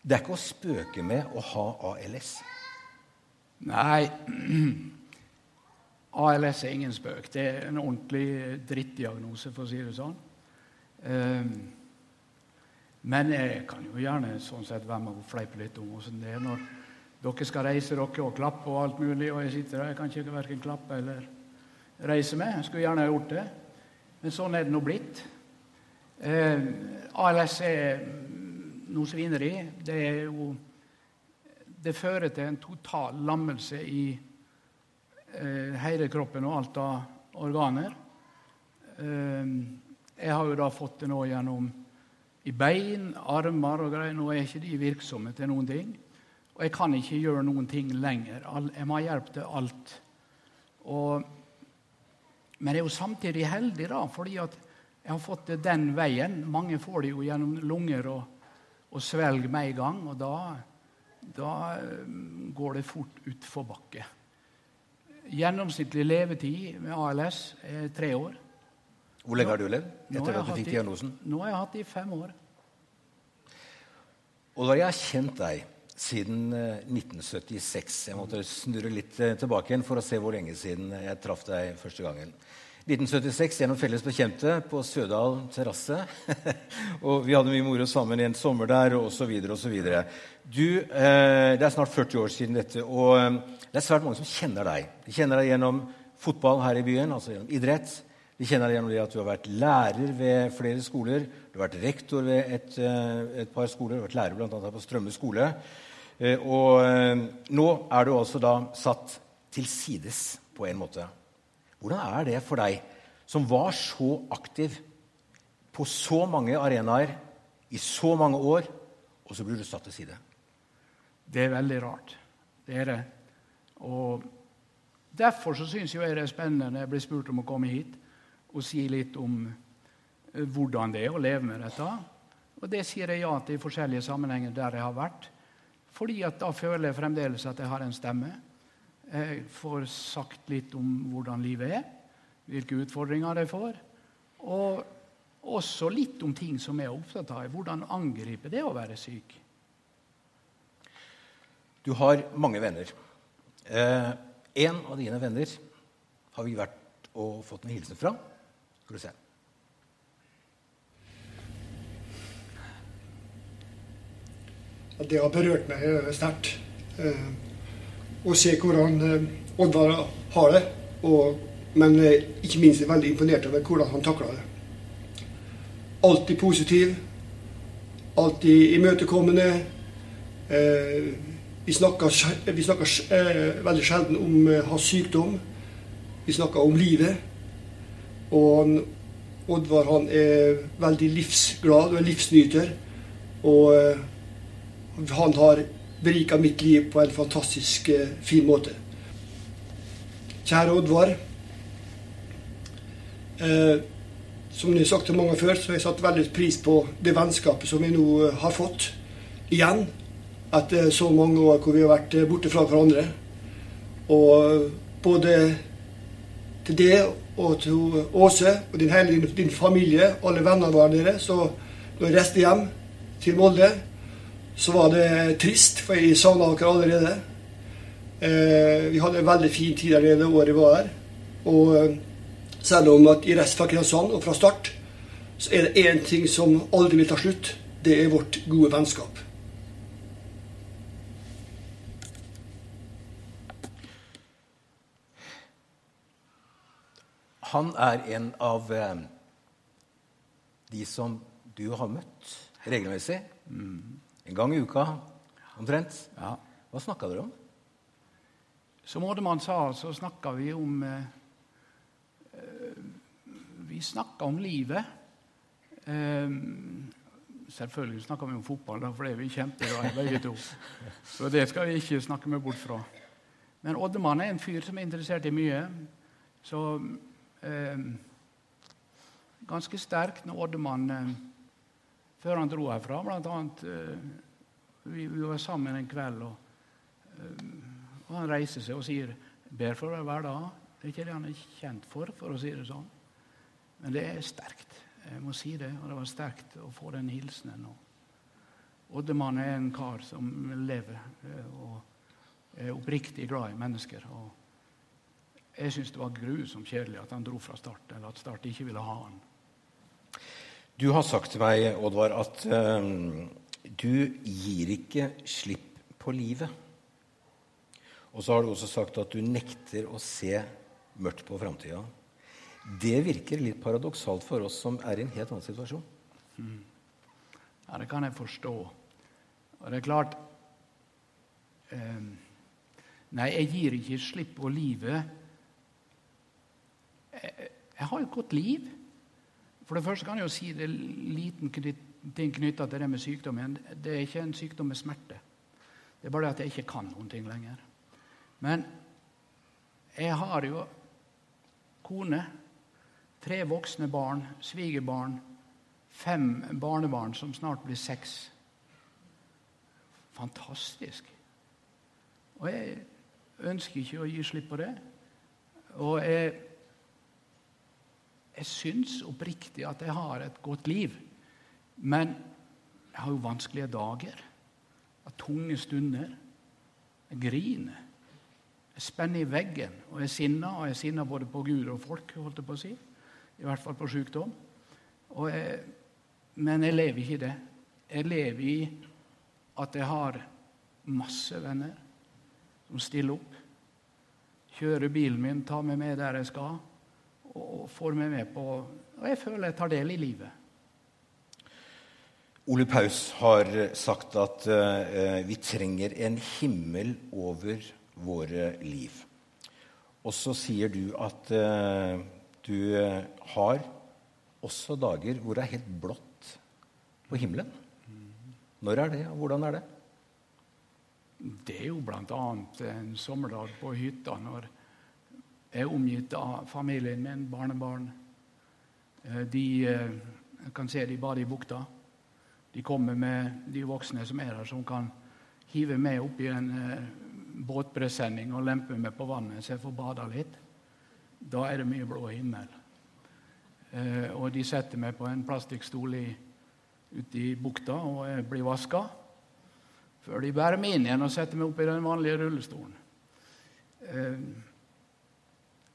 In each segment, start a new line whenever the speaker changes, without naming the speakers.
Det er ikke å spøke med å ha ALS.
Nei, ALS er ingen spøk. Det er en ordentlig drittdiagnose, for å si det sånn. Um, men jeg kan jo gjerne sånn sett være med og fleipe litt om åssen det er når dere skal reise dere og klappe og alt mulig, og jeg sitter der. Jeg kan ikke verken klappe eller reise med. Jeg skulle gjerne ha gjort det, men sånn er det nå blitt. Eh, ALS er noe svineri. Det er jo Det fører til en total lammelse i eh, hele kroppen og alt av organer. Eh, jeg har jo da fått det nå gjennom i bein, armer og greier. Nå er ikke de virksomme til noen ting. Og jeg kan ikke gjøre noen ting lenger. Jeg må ha hjelp til alt. Og, men jeg er jo samtidig heldig, da, fordi at jeg har fått det den veien. Mange får det jo gjennom lunger og, og svelg med en gang, og da, da eh, går det fort utforbakke. Gjennomsnittlig levetid med ALS er tre år.
Hvor lenge har du levd etter at du fikk diagnosen?
Nå har jeg hatt det i fem år.
Og da jeg har kjent deg siden 1976 eh, Jeg måtte snurre litt eh, tilbake igjen for å se hvor lenge siden jeg traff deg første gangen. 1976 gjennom felles bekjente på Sødal terrasse. og vi hadde mye moro sammen en sommer der, og osv. osv. Du, eh, det er snart 40 år siden dette, og eh, det er svært mange som kjenner deg. De kjenner deg gjennom fotball her i byen, altså gjennom idrett. De kjenner deg gjennom det at du har vært lærer ved flere skoler. Du har vært rektor ved et, eh, et par skoler. Du har vært lærer bl.a. på Strømme skole. Eh, og eh, nå er du altså da satt til sides på en måte. Hvordan er det for deg, som var så aktiv på så mange arenaer i så mange år, og så blir du satt til side?
Det er veldig rart. Det er det. Og Derfor så syns jeg det er spennende når jeg blir spurt om å komme hit og si litt om eh, hvordan det er å leve med dette. Og det sier jeg ja til i forskjellige sammenhenger der jeg har vært. Fordi at da føler jeg fremdeles at jeg har en stemme. Jeg får sagt litt om hvordan livet er, hvilke utfordringer jeg får. Og også litt om ting som jeg er opptatt av. Hvordan angripe det å være syk.
Du har mange venner. Eh, en av dine venner har vi vært og fått en hilsen fra. Skal du se.
Det har berørt meg sterkt. Eh, å se hvordan eh, Oddvar har det. Og, men eh, ikke minst er veldig imponert over hvordan han takler det. Alltid positiv. Alltid imøtekommende. Vi snakker, vi snakker veldig sjelden om hans sykdom. Vi snakker om livet. Og Oddvar han er veldig livsglad og er livsnyter. Og eh, han har berika mitt liv på en fantastisk eh, fin måte. Kjære Oddvar. Eh, som jeg har sagt til mange før, så har jeg satt veldig pris på det vennskapet som vi nå eh, har fått igjen. Etter så mange år hvor vi har vært borte fra hverandre. Og både til det og til Åse og din hele din, din familie, alle vennene våre. Så når jeg reiste hjem til Molde, så var det trist, for jeg savna dere allerede. Eh, vi hadde en veldig fin tid allerede året var her. Og eh, selv om at i resten av Kristiansand og fra start, så er det én ting som aldri vil ta slutt. Det er vårt gode vennskap.
Han er en av eh, de som du har møtt regelmessig. Mm. En gang i uka omtrent. Ja. Hva snakka dere om?
Som Oddemann sa, så snakka vi om eh, eh Vi snakka om livet. Eh, selvfølgelig snakka vi om fotball, for det er vi kjempeglade i, begge to. Så det skal vi ikke snakke meg bort fra. Men Oddemann er en fyr som er interessert i mye. Så eh, ganske sterk når Oddemann eh, før han dro herfra. Blant annet eh, vi, vi, var sammen en kveld, og, eh, og han reiser seg og sier 'ber for deg hver dag'. Det er ikke det han er kjent for, for å si det sånn. Men det er sterkt. Jeg må si det. Og det var sterkt å få den hilsenen. Oddemann er en kar som lever eh, og er oppriktig glad i mennesker. Og jeg syns det var grusomt kjedelig at han dro fra Start, eller at Start ikke ville ha han.
Du har sagt til meg, Oddvar, at uh, du gir ikke slipp på livet. Og så har du også sagt at du nekter å se mørkt på framtida. Det virker litt paradoksalt for oss som er i en helt annen situasjon. Mm.
Ja, det kan jeg forstå. Og det er klart eh, Nei, jeg gir ikke slipp på livet. Jeg, jeg har et godt liv. For det første kan jeg jo si det er liten ting knytta til det med sykdommen. Det er ikke en sykdom med smerte. Det er bare det at jeg ikke kan noen ting lenger. Men jeg har jo kone, tre voksne barn, svigerbarn, fem barnebarn som snart blir seks fantastisk. Og jeg ønsker ikke å gi slipp på det. Og jeg, jeg syns oppriktig at jeg har et godt liv. Men jeg har jo vanskelige dager. Jeg har tunge stunder. Jeg griner. Jeg spenner i veggen. Og jeg er sinna, og jeg er sinna både på Gud og folk. holdt jeg på å si. I hvert fall på sykdom. Jeg, men jeg lever ikke i det. Jeg lever i at jeg har masse venner som stiller opp. Kjører bilen min, tar meg med der jeg skal, og får meg med på Og jeg føler jeg tar del i livet.
Ole Paus har sagt at uh, vi trenger en himmel over våre liv. Og så sier du at uh, du har også dager hvor det er helt blått på himmelen. Når er det, og hvordan er det?
Det er jo bl.a. en sommerdag på hytta når jeg er omgitt av familien min, barnebarn. Eh, de jeg eh, kan se de bader i bukta. De kommer med de voksne som er her, som kan hive meg opp i en eh, båtpresenning og lempe meg på vannet så jeg får bada litt. Da er det mye blå himmel. Og de setter meg på en plastikkstol ute i bukta, og jeg blir vaska. Før de bærer meg inn igjen og setter meg opp i den vanlige rullestolen.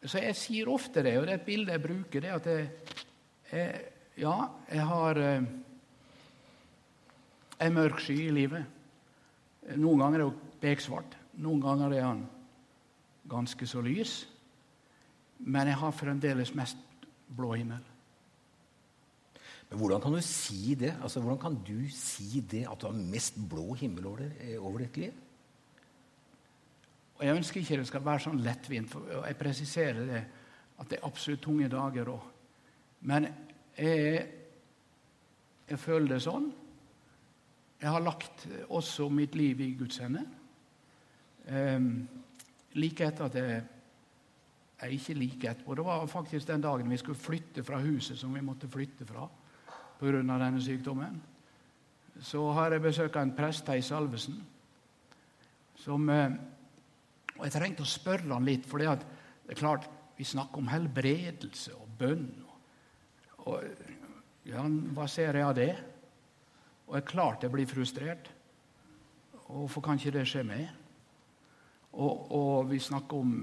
Eh, så jeg sier ofte det, og det er et bilde jeg bruker, det at jeg, jeg Ja, jeg har eh, en mørk sky i livet. Noen ganger er hun beksvart. Noen ganger er han ganske så lys. Men jeg har fremdeles mest blå himmel.
Men hvordan kan du si det? Altså, hvordan kan du si det at du har mest blå himmel eh, over ditt liv?
Og Jeg ønsker ikke det skal være sånn lettvint. for Jeg presiserer det, at det er absolutt tunge dager òg. Men jeg, jeg, føler det sånn. Jeg har lagt også mitt liv i Guds hender. Um, like etter at jeg jeg ikke like etterpå. Det var faktisk den dagen vi skulle flytte fra huset som vi måtte flytte fra pga. denne sykdommen. Så har jeg besøk en prest, Theis Salvesen, som eh, Og jeg trengte å spørre han litt, for det er klart vi snakker om helbredelse og bønn. Og, ja, hva ser jeg av det? Og jeg er klart jeg blir frustrert. Hvorfor kan ikke det skje meg? Og, og, vi snakker om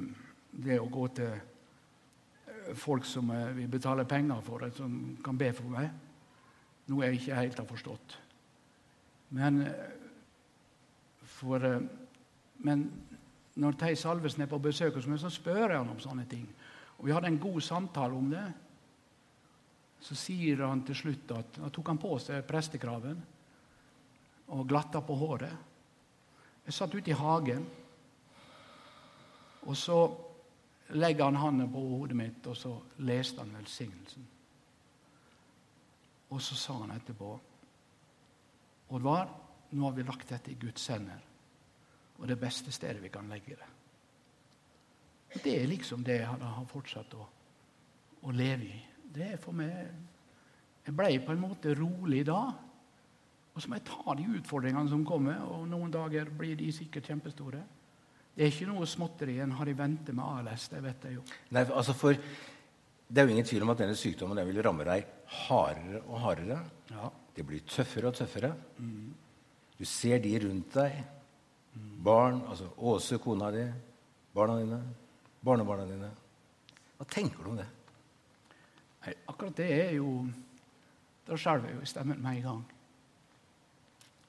det å gå til eh, folk som eh, vi betaler penger for, som kan be for meg. Noe jeg ikke helt har forstått. Men, eh, for, men når Theis Salvesen er på besøk hos meg, så spør jeg han om sånne ting. Og Vi hadde en god samtale om det. Så sier han til slutt at da tok han på seg prestekraven og glatta på håret. Jeg satt ute i hagen, og så legger han hånden på hodet mitt, og så leste han velsignelsen. Og så sa han etterpå Oddvar, nå har vi lagt dette i Guds hender, og det beste stedet vi kan legge det. Det er liksom det han har fortsatt å, å leve i. Det er for meg Jeg ble på en måte rolig da. Og så må jeg ta de utfordringene som kommer, og noen dager blir de sikkert kjempestore. Det er ikke noe småtteri en har i vente med ALS. det vet jeg jo.
Nei, altså for det er jo ingen tvil om at denne sykdommen den vil ramme deg hardere og hardere. Ja. Det blir tøffere og tøffere. Mm. Du ser de rundt deg. Barn, altså Åse, kona di, barna dine, barnebarna dine. Hva tenker du om det?
Nei, akkurat det er jo Da skjelver jo stemmen med en gang.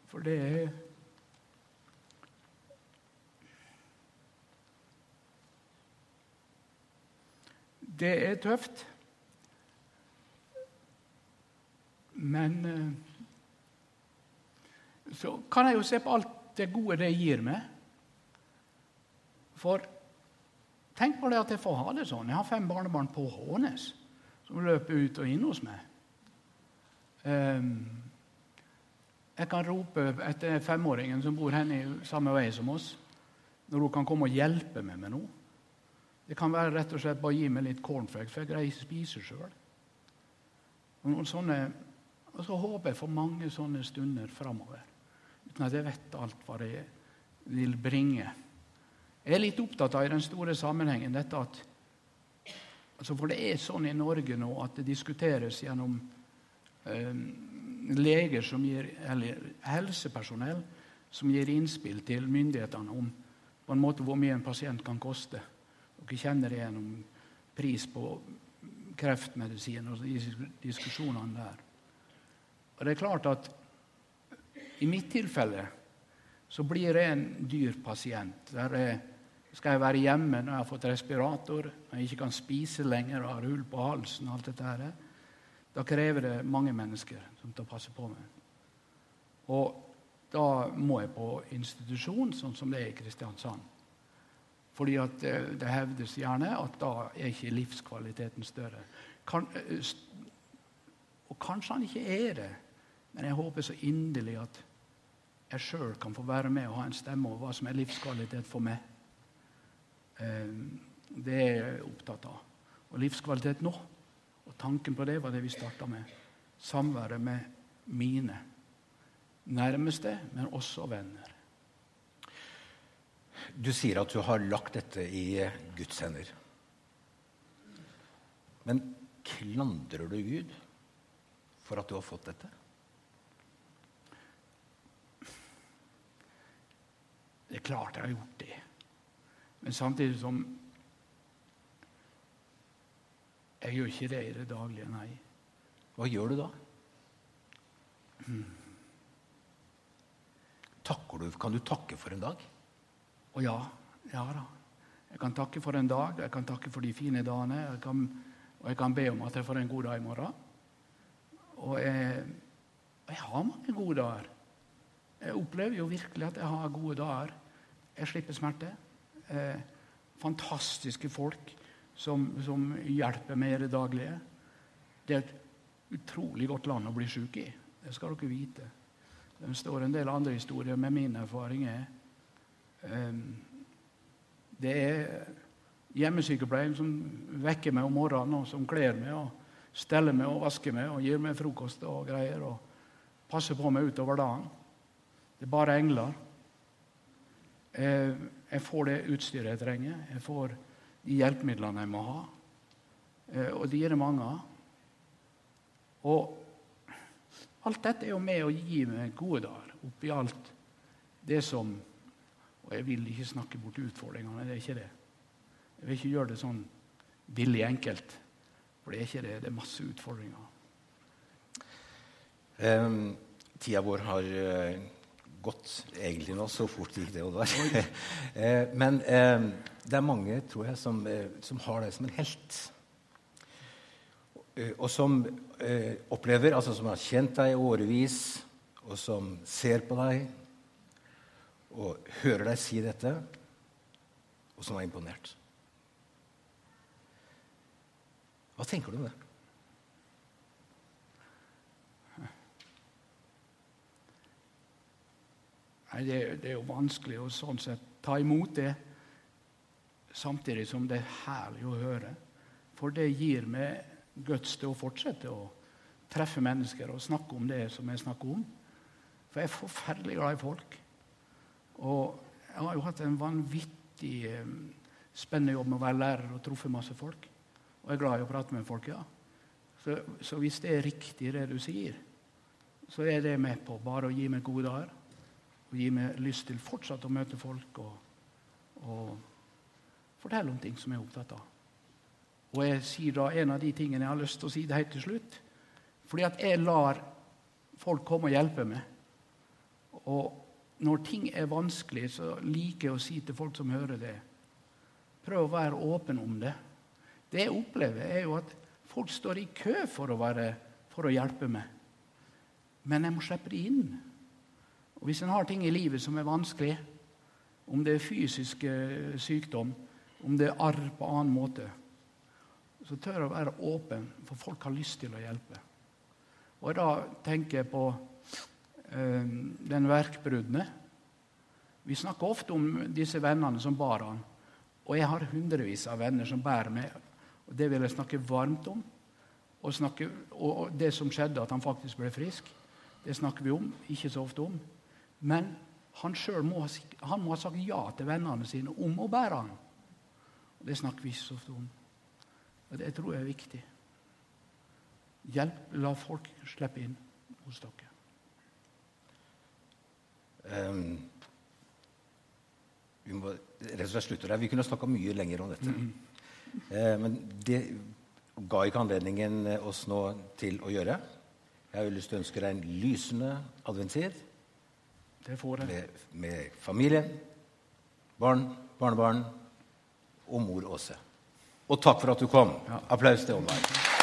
For det er Det er tøft. Men eh, så kan jeg jo se på alt det gode det gir meg. For tenk på det at jeg får ha det sånn. Jeg har fem barnebarn på Hånes som løper ut og inn hos meg. Um, jeg kan rope etter femåringen som bor henne i samme vei som oss, når hun kan komme og hjelpe meg med noe. Det kan være rett og slett bare gi meg litt cornflakes, for jeg greier ikke å spise sjøl. Og så håper jeg for mange sånne stunder framover, uten at jeg vet alt hva det vil bringe. Jeg er litt opptatt av i den store sammenhengen dette at altså For det er sånn i Norge nå at det diskuteres gjennom eh, leger som gir, eller helsepersonell som gir innspill til myndighetene om på en måte hvor mye en pasient kan koste. Dere kjenner det gjennom pris på kreftmedisin og diskusjonene der. Og det er klart at i mitt tilfelle så blir jeg en dyr pasient. Der jeg, skal jeg være hjemme når jeg har fått respirator, når jeg ikke kan spise lenger og har hull på halsen. og alt dette her. Da krever det mange mennesker som tar passe på meg. Og da må jeg på institusjon, sånn som det er i Kristiansand. Fordi at det, det hevdes gjerne at da er ikke livskvaliteten større. Kan, eh, og kanskje han ikke er det, men jeg håper så inderlig at jeg sjøl kan få være med og ha en stemme over hva som er livskvalitet for meg. Eh, det er jeg opptatt av. Og livskvalitet nå. Og tanken på det var det vi starta med. Samværet med mine nærmeste, men også venner.
Du sier at du har lagt dette i Guds hender. Men klandrer du Gud for at du har fått dette?
Det er klart jeg har gjort det. Men samtidig som Jeg gjør ikke det i det daglige, nei.
Hva gjør du da? Takker du, kan du takke for en dag?
Å ja, ja da. Jeg kan takke for en dag, jeg kan takke for de fine dagene. Jeg kan, og jeg kan be om at jeg får en god dag i morgen. Og jeg, jeg har mange gode dager. Jeg opplever jo virkelig at jeg har gode dager. Jeg slipper smerte. Eh, fantastiske folk som, som, hjelper meg i det daglige. Det er et utrolig godt land å bli syk i. Det skal dere vite. Det står en del andre historier, men min erfaring er Ehm, det er hjemmesykepleien som vekker meg om morgenen, og som kler meg og steller meg og vasker meg og gir meg frokost og greier. og passer på meg utover dagen. Det er bare engler. Jeg får det utstyret jeg trenger. Jeg får de hjelpemidlene jeg må ha. Eh, og de er det mange av. Og alt dette er jo med å gi meg gode dager oppi alt det som og jeg vil ikke snakke bort utfordringene. det er ikke det. Jeg vil ikke gjøre det sånn billig enkelt. For det er ikke det. Det er masse utfordringer.
Um, tida vår har gått egentlig nå. Så fort gikk det, Oddvar. uh, men eh, det er mange, tror jeg, som, som har deg som en helt. og som opplever, altså som har kjent deg i årevis, og som ser på deg og hører deg si dette, og som er imponert. Hva tenker du om det?
Nei, det, det, er jo vanskelig å sånn sett ta imot det, samtidig som det er herlig å høre. For det gir meg guts til å fortsette å treffe mennesker og snakke om det som jeg snakker om. For jeg er forferdelig glad i folk. Og jeg har jo hatt en vanvittig eh, spennende jobb med å være lærer og truffet masse folk. Og jeg er glad i å prate med folk, ja. Så, så, hvis det er riktig, det du sier, så er det med på bare å gi meg gode dager. Og gir meg lyst til fortsatt å møte folk og, og fortelle om ting som jeg er opptatt av. Og jeg sier da en av de tingene jeg har lyst til å si det helt til slutt. Fordi at jeg lar folk komme og hjelpe meg. Og når ting er vanskelig, så liker jeg å si til folk som hører det Prøv å være åpen om det. Det jeg opplever, er jo at folk står i kø for å, være, for å hjelpe meg. Men jeg må slippe dem inn. Og Hvis en har ting i livet som er vanskelig, om det er fysisk eh, sykdom, om det er arr på annen måte, så tør å være åpen, for folk har lyst til å hjelpe. Og da tenker jeg på eh, den verkbrudne. Vi snakker ofte om disse vennene som bar han. Og jeg har hundrevis av venner som bærer meg. Og det vil jeg snakke varmt om. Og, snakke, og det som skjedde, at han faktisk ble frisk, det snakker vi om. Ikke så ofte om. Men han sjøl må, må, ha sagt ja til vennene sine om å bære. Og det snakker vi ikke så ofte om. Og det tror jeg er viktig. Hjelp, la folk slippe inn hos dere. Um,
vi må rett og slett slutte der. Vi kunne snakka mye lenger om dette. Mm uh, men det ga ikke anledningen eh, oss nå til å gjøre. Jeg har lyst til å ønske deg en lysende adventstid.
Det får jeg.
Med, med familie, barn, barnebarn og mor Åse. Og takk for at du kom. Applaus til Oddvar.